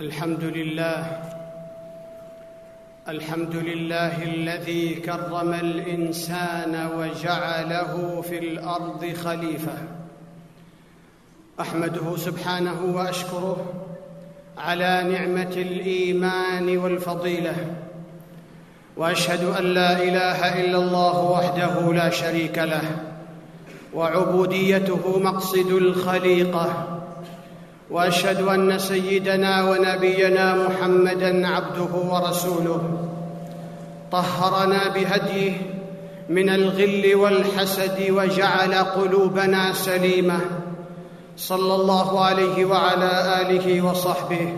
الحمد لله. الحمد لله الذي كرم الإنسان وجعله في الأرض خليفة. أحمده سبحانه وأشكره على نعمة الإيمان والفضيلة. وأشهد أن لا إله إلا الله وحده لا شريك له. وعبوديته مقصد الخليقة. وأشهد أن سيدنا ونبينا محمدا عبده ورسوله. طهرنا بهديه من الغل والحسد وجعل قلوبنا سليمة. صلى الله عليه وعلى آله وصحبه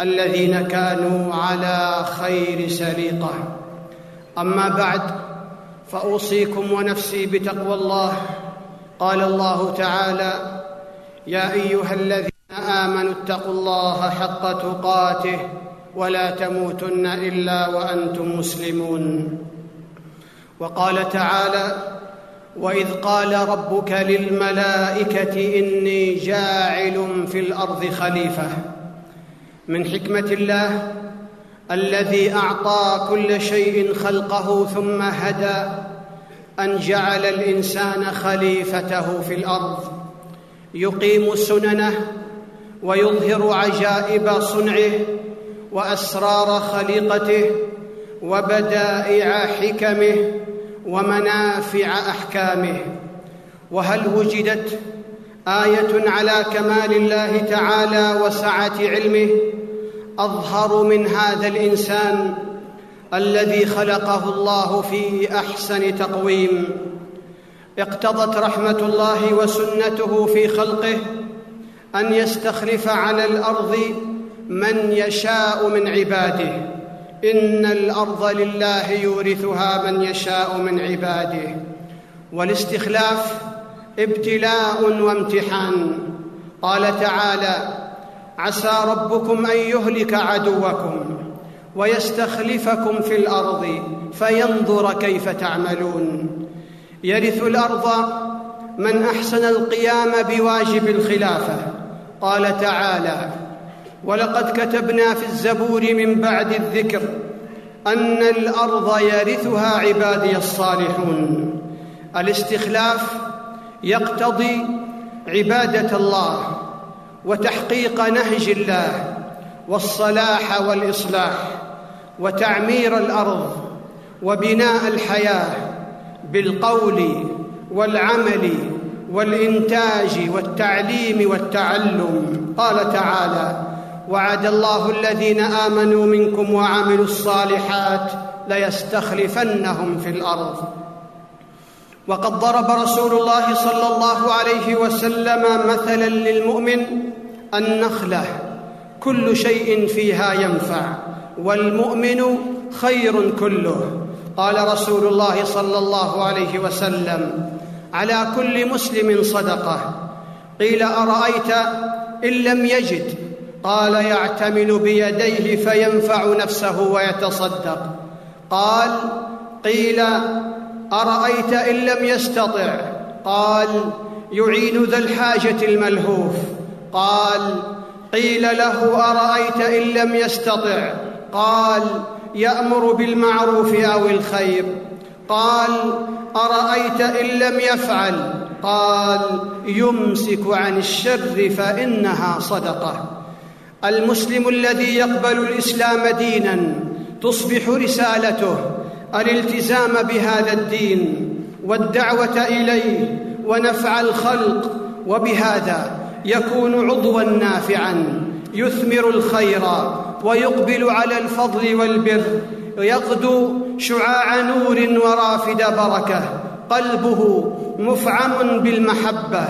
الذين كانوا على خير سليقة. أما بعد فأوصيكم ونفسي بتقوى الله. قال الله تعالى يا أيها الذين آمنوا اتقوا الله حق تقاته ولا تموتن إلا وأنتم مسلمون. وقال تعالى وإذ قال ربك للملائكة إني جاعل في الأرض خليفة. من حكمة الله الذي أعطى كل شيء خلقه ثم هدى أن جعل الإنسان خليفته في الأرض. يقيم سننه ويظهر عجائب صنعه وأسرار خليقته وبدائع حكمه ومنافع أحكامه. وهل وجدت آية على كمال الله تعالى وسعة علمه أظهر من هذا الإنسان الذي خلقه الله في أحسن تقويم؟ اقتضت رحمة الله وسنته في خلقه أن يستخلف على الأرض من يشاء من عباده. إن الأرض لله يورثها من يشاء من عباده. والاستخلاف ابتلاء وامتحان. قال تعالى عسى ربكم أن يهلك عدوكم ويستخلفكم في الأرض فينظر كيف تعملون. يرث الأرض من أحسن القيام بواجب الخلافة. قال تعالى ولقد كتبنا في الزبور من بعد الذكر أن الأرض يرثها عبادي الصالحون. الاستخلاف يقتضي عبادة الله وتحقيق نهج الله والصلاح والإصلاح وتعمير الأرض وبناء الحياة بالقول والعمل والإنتاج والتعليم والتعلم. قال تعالى وعد الله الذين آمنوا منكم وعملوا الصالحات ليستخلفنهم في الأرض. وقد ضرب رسول الله صلى الله عليه وسلم مثلا للمؤمن النخلة. كل شيء فيها ينفع والمؤمن خير كله. قال رسول الله صلى الله عليه وسلم على كل مسلم صدقة. قيل أرأيت إن لم يجد؟ قال يعتمل بيديه فينفع نفسه ويتصدق. قال قيل أرأيت إن لم يستطع؟ قال يعين ذا الحاجة الملهوف. قال قيل له أرأيت إن لم يستطع؟ قال يأمر بالمعروف أو الخير. قال أرأيت إن لم يفعل؟ قال يمسك عن الشر فإنها صدقة. المسلم الذي يقبل الإسلام دينا تصبح رسالته الالتزام بهذا الدين والدعوة إليه ونفع الخلق. وبهذا يكون عضوا نافعا يثمر الخير ويقبل على الفضل والبر. يغدو شعاع نور ورافد بركة. قلبه مفعم بالمحبة.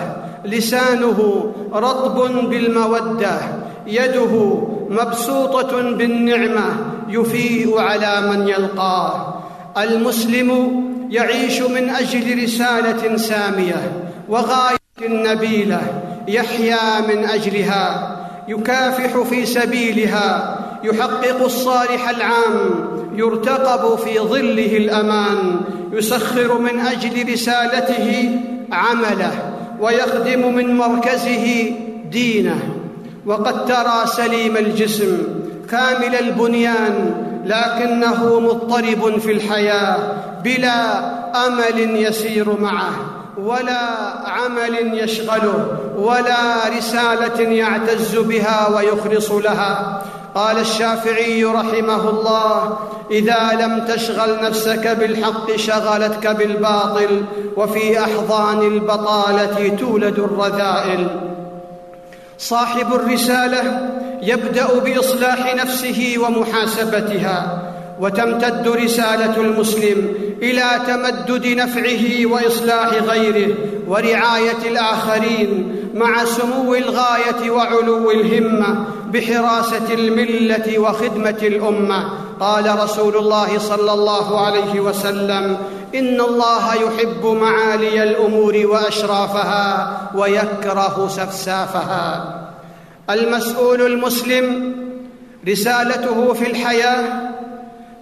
لسانه رطب بالمودة. يده مبسوطة بالنعمة. يفيء على من يلقاه. المسلم يعيش من أجل رسالة سامية. وغاية نبيلة. يحيا من أجلها. يكافح في سبيلها. يحقق الصالح العام. يرتقب في ظله الأمان يسخر من أجل رسالته عمله ويخدم من مركزه دينه. وقد ترى سليم الجسم كامل البنيان لكنه مضطرب في الحياة بلا أمل يسير معه ولا عمل يشغله ولا رسالة يعتز بها ويخلص لها. قال الشافعي رحمه الله إذا لم تشغل نفسك بالحق شغلتك بالباطل وفي أحضان البطالة تولد الرذائل. صاحب الرسالة يبدأ بإصلاح نفسه ومحاسبتها وتمتد رسالة المسلم إلى تمدد نفعه وإصلاح غيره ورعاية الآخرين مع سمو الغاية وعلو الهمة بحراسة الملة وخدمة الأمة. قال رسول الله صلى الله عليه وسلم إن الله يحب معالي الأمور وأشرافها ويكره سفسافها. المسؤول المسلم رسالته في الحياة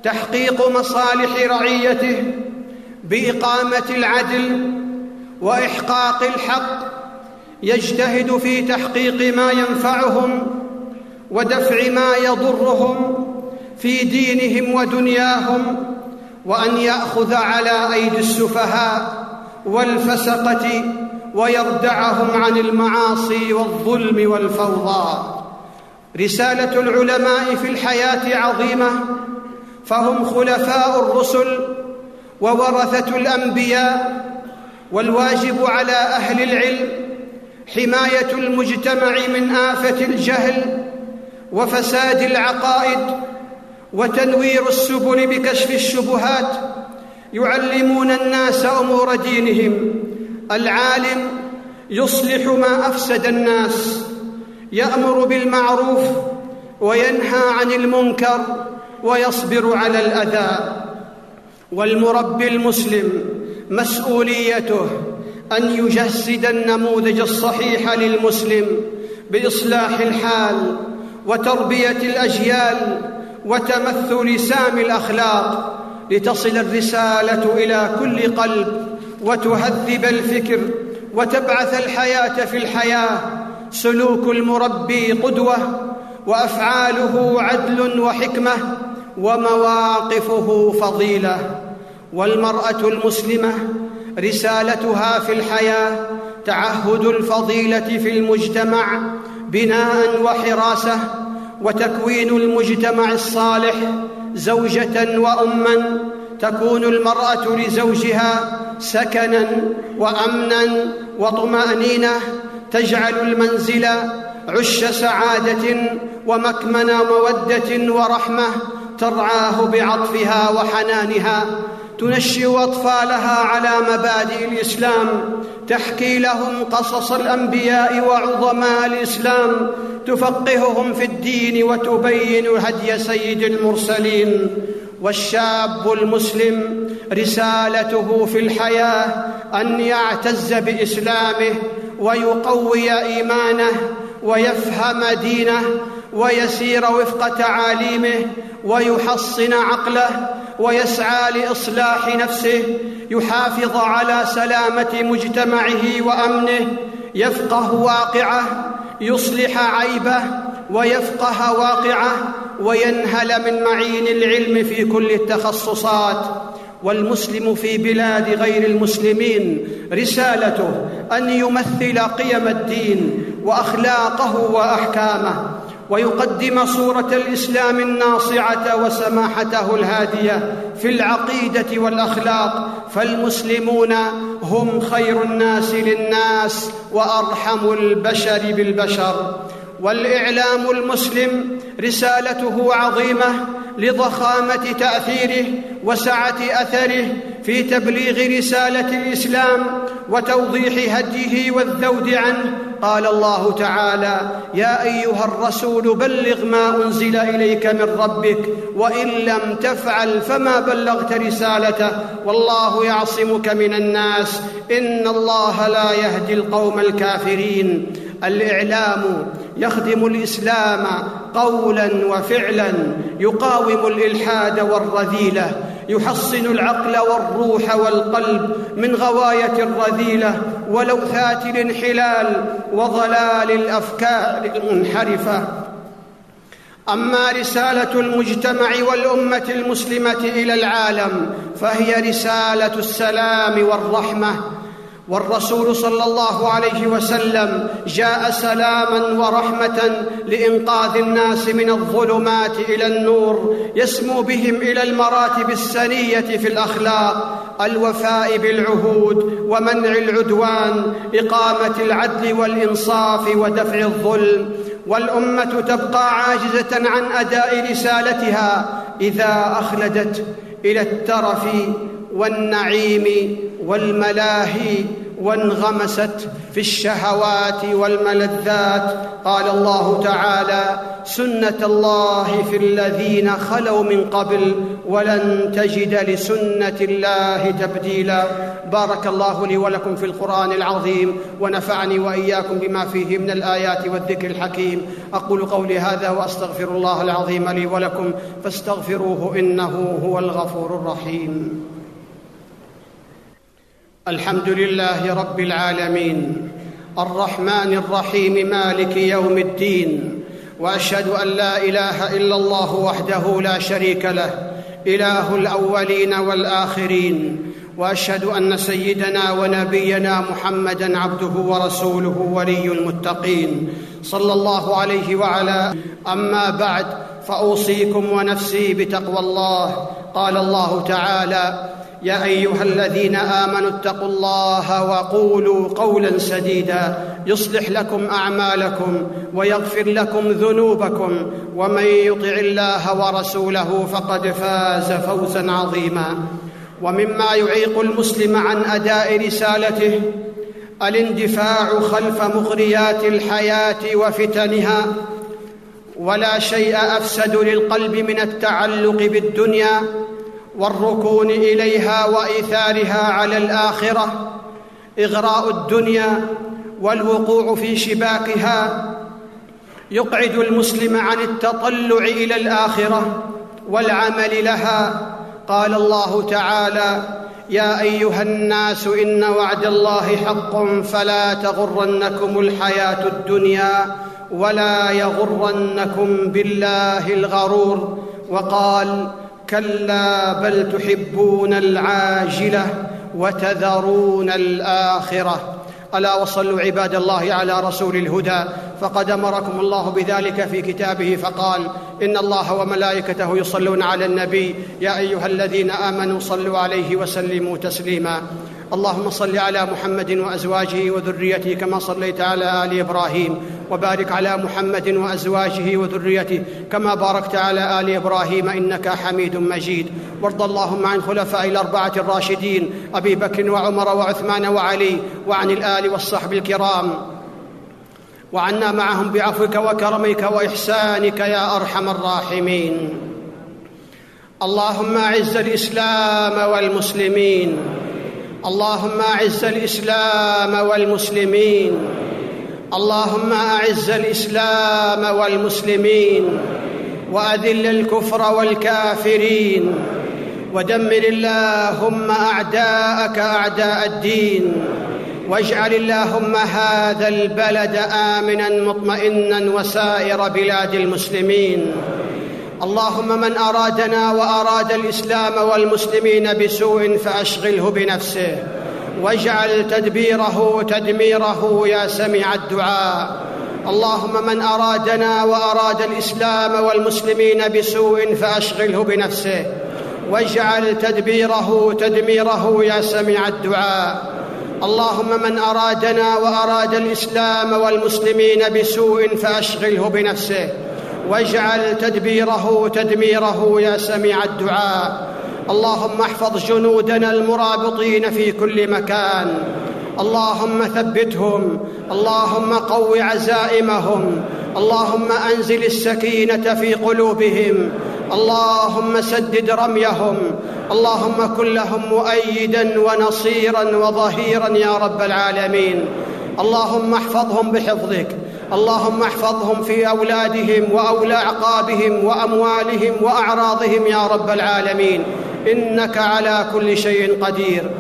تحقيق مصالح رعيته بإقامة العدل وإحقاق الحق يجتهد في تحقيق ما ينفعهم ودفع ما يضرهم في دينهم ودنياهم وأن يأخذ على أيدي السفهاء والفسقة ويردعهم عن المعاصي والظلم والفوضى. رسالة العلماء في الحياة عظيمة فهم خلفاء الرسل وورثة الأنبياء والواجب على أهل العلم حماية المجتمع من آفة الجهل وفساد العقائد وتنوير السبل بكشف الشبهات يعلمون الناس أمور دينهم. العالم يصلح ما أفسد الناس يأمر بالمعروف وينهى عن المنكر ويصبر على الأذى. والمربي المسلم مسؤوليته أن يجسد النموذج الصحيح للمسلم بإصلاح الحال وتربية الأجيال وتمثل سام الأخلاق لتصل الرسالة إلى كل قلب وتهذب الفكر وتبعث الحياة في الحياة سلوك المربي قدوة وأفعاله عدل وحكمة ومواقفه فضيلة والمرأة المسلمة رسالتها في الحياة تعهد الفضيلة في المجتمع بناء وحراسة وتكوين المجتمع الصالح زوجة وأما تكون المرأة لزوجها سكنا وامنا وطمأنينة تجعل المنزل عش سعادة ومكمن مودة ورحمة ترعاه بعطفها وحنانها. تنشئ أطفالها على مبادئ الإسلام تحكي لهم قصص الأنبياء وعظماء الإسلام تفقههم في الدين وتبين هدي سيد المرسلين. والشاب المسلم رسالته في الحياة أن يعتز بإسلامه ويقوي إيمانه ويفهم دينه ويسير وفق تعاليمه ويحصن عقله ويسعى لإصلاح نفسه يحافظ على سلامة مجتمعه وأمنه يفقه واقعه يصلح عيبه ويفقه واقعه وينهل من معين العلم في كل التخصصات. والمسلم في بلاد غير المسلمين رسالته أن يمثل قيم الدين وأخلاقه وأحكامه. ويقدم صورة الإسلام الناصعة وسماحته الهادية في العقيدة والأخلاق فالمسلمون هم خير الناس للناس وأرحم البشر بالبشر. والإعلام المسلم رسالته عظيمة لضخامة تأثيره وسعة أثره في تبليغ رسالة الإسلام وتوضيح هديه والذود عنه. قال الله تعالى يا أيها الرسول بلغ ما أنزل إليك من ربك وإن لم تفعل فما بلغت رسالته. والله يعصمك من الناس. إن الله لا يهدي القوم الكافرين. الإعلام يخدم الإسلام قولا وفعلا يقاوم الإلحاد والرذيلة يحصن العقل والروح والقلب من غواية الرذيلة ولوثات الانحلال وضلال الأفكار المنحرفة. أما رسالة المجتمع والأمة المسلمة إلى العالم فهي رسالة السلام والرحمة. والرسول صلى الله عليه وسلم جاء سلاما ورحمة لإنقاذ الناس من الظلمات إلى النور يسمو بهم إلى المراتب السنية في الأخلاق الوفاء بالعهود ومنع العدوان إقامة العدل والإنصاف ودفع الظلم. والأمة تبقى عاجزة عن أداء رسالتها إذا أخلدت إلى الترف والنعيم والملاهي وانغمست في الشهوات والملذات. قال الله تعالى سنة الله في الذين خلوا من قبل ولن تجد لسنة الله تبديلا. بارك الله لي ولكم في القرآن العظيم ونفعني وإياكم بما فيه من الآيات والذكر الحكيم. أقول قولي هذا وأستغفر الله العظيم لي ولكم فاستغفروه إنه هو الغفور الرحيم. الحمد لله رب العالمين. الرحمن الرحيم مالك يوم الدين. وأشهد أن لا إله إلا الله وحده لا شريك له إله الأولين والآخرين. وأشهد أن سيدنا ونبينا محمدا عبده ورسوله ولي المتقين صلى الله عليه وعلى. أما بعد فأوصيكم ونفسي بتقوى الله. قال الله تعالى يا أيها الذين آمنوا اتقوا الله وقولوا قولا سديدا. يصلح لكم أعمالكم ويغفر لكم ذنوبكم. ومن يطع الله ورسوله فقد فاز فوزا عظيما. ومما يعيق المسلم عن أداء رسالته الاندفاع خلف مغريات الحياة وفتنها. ولا شيء أفسد للقلب من التعلق بالدنيا. والركون إليها وإيثارها على الآخرة إغراء الدنيا والوقوع في شباكها يقعد المسلم عن التطلع إلى الآخرة والعمل لها. قال الله تعالى يا أيها الناس إن وعد الله حق فلا تغرنكم الحياة الدنيا ولا يغرنكم بالله الغرور. وقال كلا بل تحبون العاجلة وتذرون الآخرة. ألا وصلوا عباد الله على رسول الهدى. فقد أمركم الله بذلك في كتابه فقال إن الله وملائكته يصلون على النبي. يا أيها الذين آمنوا صلوا عليه وسلموا تسليما. اللهم صل على محمد وأزواجه وذريته كما صليت على آل إبراهيم وبارك على محمد وأزواجه وذريته كما باركت على آل إبراهيم إنك حميد مجيد. وارض اللهم عن خلفاء الأربعة الراشدين أبي بكر وعمر وعثمان وعلي وعن الآل والصحب الكرام. وعنا معهم بعفوك وكرمك وإحسانك يا أرحم الراحمين. اللهم أعز الإسلام والمسلمين. اللهم أعز الإسلام والمسلمين. اللهم أعز الإسلام والمسلمين. وأذل الكفر والكافرين. ودمر اللهم أعداءك أعداء الدين. واجعل اللهم هذا البلد آمنا مطمئنا وسائر بلاد المسلمين. اللهم من أرادنا وأراد الإسلام والمسلمين بسوء فأشغله بنفسه. واجعل تدبيره تدميره يا سميع الدعاء. اللهم من أرادنا وأراد الإسلام والمسلمين بسوء فأشغله بنفسه. واجعل تدبيره تدميره يا سميع الدعاء. اللهم من أرادنا وأراد الإسلام والمسلمين بسوء فأشغله بنفسه. واجعل تدبيره تدميره يا سميع الدعاء. اللهم احفظ جنودنا المرابطين في كل مكان. اللهم ثبتهم. اللهم قو عزائمهم. اللهم أنزل السكينة في قلوبهم. اللهم سدد رميهم. اللهم كن لهم مؤيدا ونصيرا وظهيرا يا رب العالمين. اللهم احفظهم بحفظك. اللهم احفظهم في أولادهم وأولى اعقابهم وأموالهم وأعراضهم يا رب العالمين. إنك على كل شيء قدير.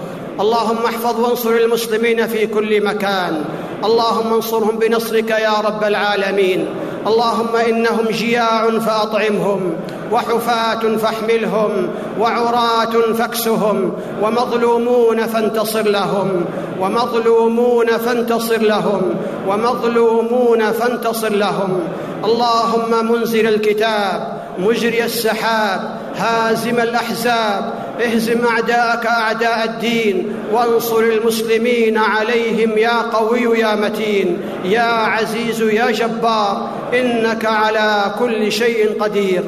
اللهم احفظ وانصر المسلمين في كل مكان. اللهم انصرهم بنصرك يا رب العالمين. اللهم إنهم جياع فأطعمهم وحفاة فاحملهم وعراة فاكسهم ومظلومون فانتصر لهم ومظلومون فانتصر لهم ومظلومون فانتصر لهم. اللهم منزل الكتاب مجري السحاب هازم الأحزاب اهزم أعداءك أعداء الدين وانصر المسلمين عليهم يا قوي يا متين يا عزيز يا جبار إنك على كل شيء قدير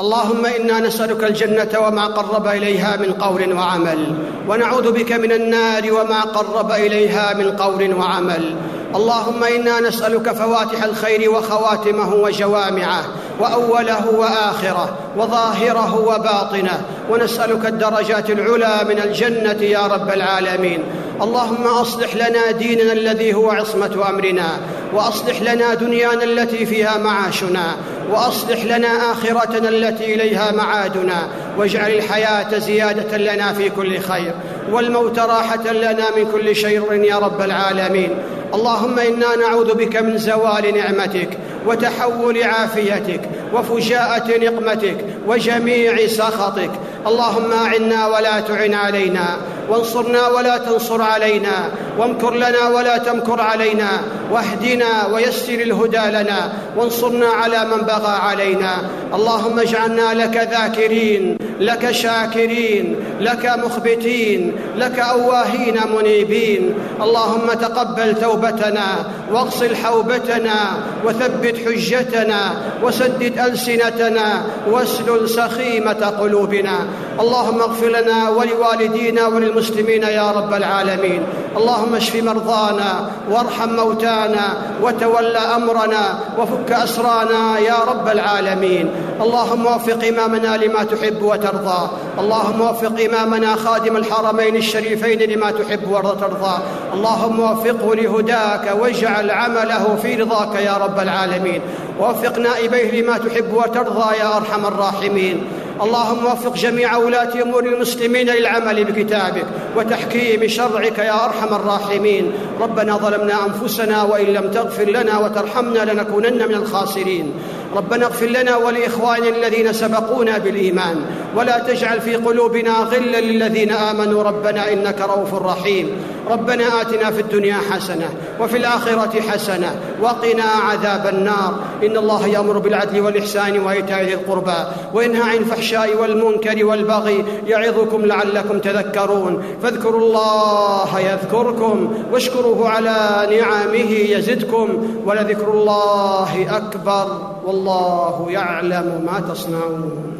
اللهم إنا نسألك الجنة وما قرب إليها من قول وعمل ونعوذ بك من النار وما قرب إليها من قول وعمل. اللهم إنا نسألك فواتح الخير وخواتمه وجوامعه وأوله وآخره وظاهره وباطنه ونسألك الدرجات العلى من الجنة يا رب العالمين. اللهم أصلح لنا ديننا الذي هو عصمة أمرنا وأصلح لنا دنيانا التي فيها معاشنا وأصلح لنا آخرتنا التي إليها معادنا واجعل الحياة زيادة لنا في كل خير والموت راحة لنا من كل شر يا رب العالمين. اللهم إنا نعوذ بك من زوال نعمتك وتحول عافيتك وفجاءة نقمتك وجميع سخطك. اللهم أعنا ولا تعن علينا. وانصرنا ولا تنصر علينا وامكر لنا ولا تمكر علينا واهدنا ويسر الهدى لنا وانصرنا على من بغى علينا. اللهم اجعلنا لك ذاكرين لك شاكرين لك مخبتين لك أواهين منيبين. اللهم تقبل توبتنا واغسل حوبتنا وثبت حجتنا وسدد ألسنتنا واسلل سخيمة قلوبنا. اللهم اغفر لنا ولوالدينا وللمسلمين. يا رب العالمين. اللهم اشف مرضانا وارحم موتانا وتول أمرنا وفك أسرانا يا رب العالمين. اللهم وفق إمامنا لما تحب وترضى. اللهم وفق إمامنا خادم الحرمين الشريفين لما تحب وترضى. اللهم وفقه لهداك واجعل عمله في رضاك يا رب العالمين. ووفق نائبيه لما تحب وترضى يا أرحم الراحمين. اللهم وفق جميع ولاة أمور المسلمين للعمل بكتابك وتحكيم شرعك يا أرحم الراحمين. ربنا ظلمنا أنفسنا وإن لم تغفر لنا وترحمنا لنكونن من الخاسرين. ربنا اغفر لنا ولإخواننا الذين سبقونا بالإيمان. ولا تجعل في قلوبنا غلا للذين آمنوا. ربنا إنك رؤوف رحيم. ربنا آتنا في الدنيا حسنة وفي الآخرة حسنة وقنا عذاب النار. إن الله يأمر بالعدل والإحسان وإيتاء ذي القربى وينهى عن الفحشاء والمنكر والبغي يعظكم لعلكم تذكرون. فاذكروا الله يذكركم واشكروه على نعمه يزدكم ولذكر الله أكبر والله يعلم ما تصنعون.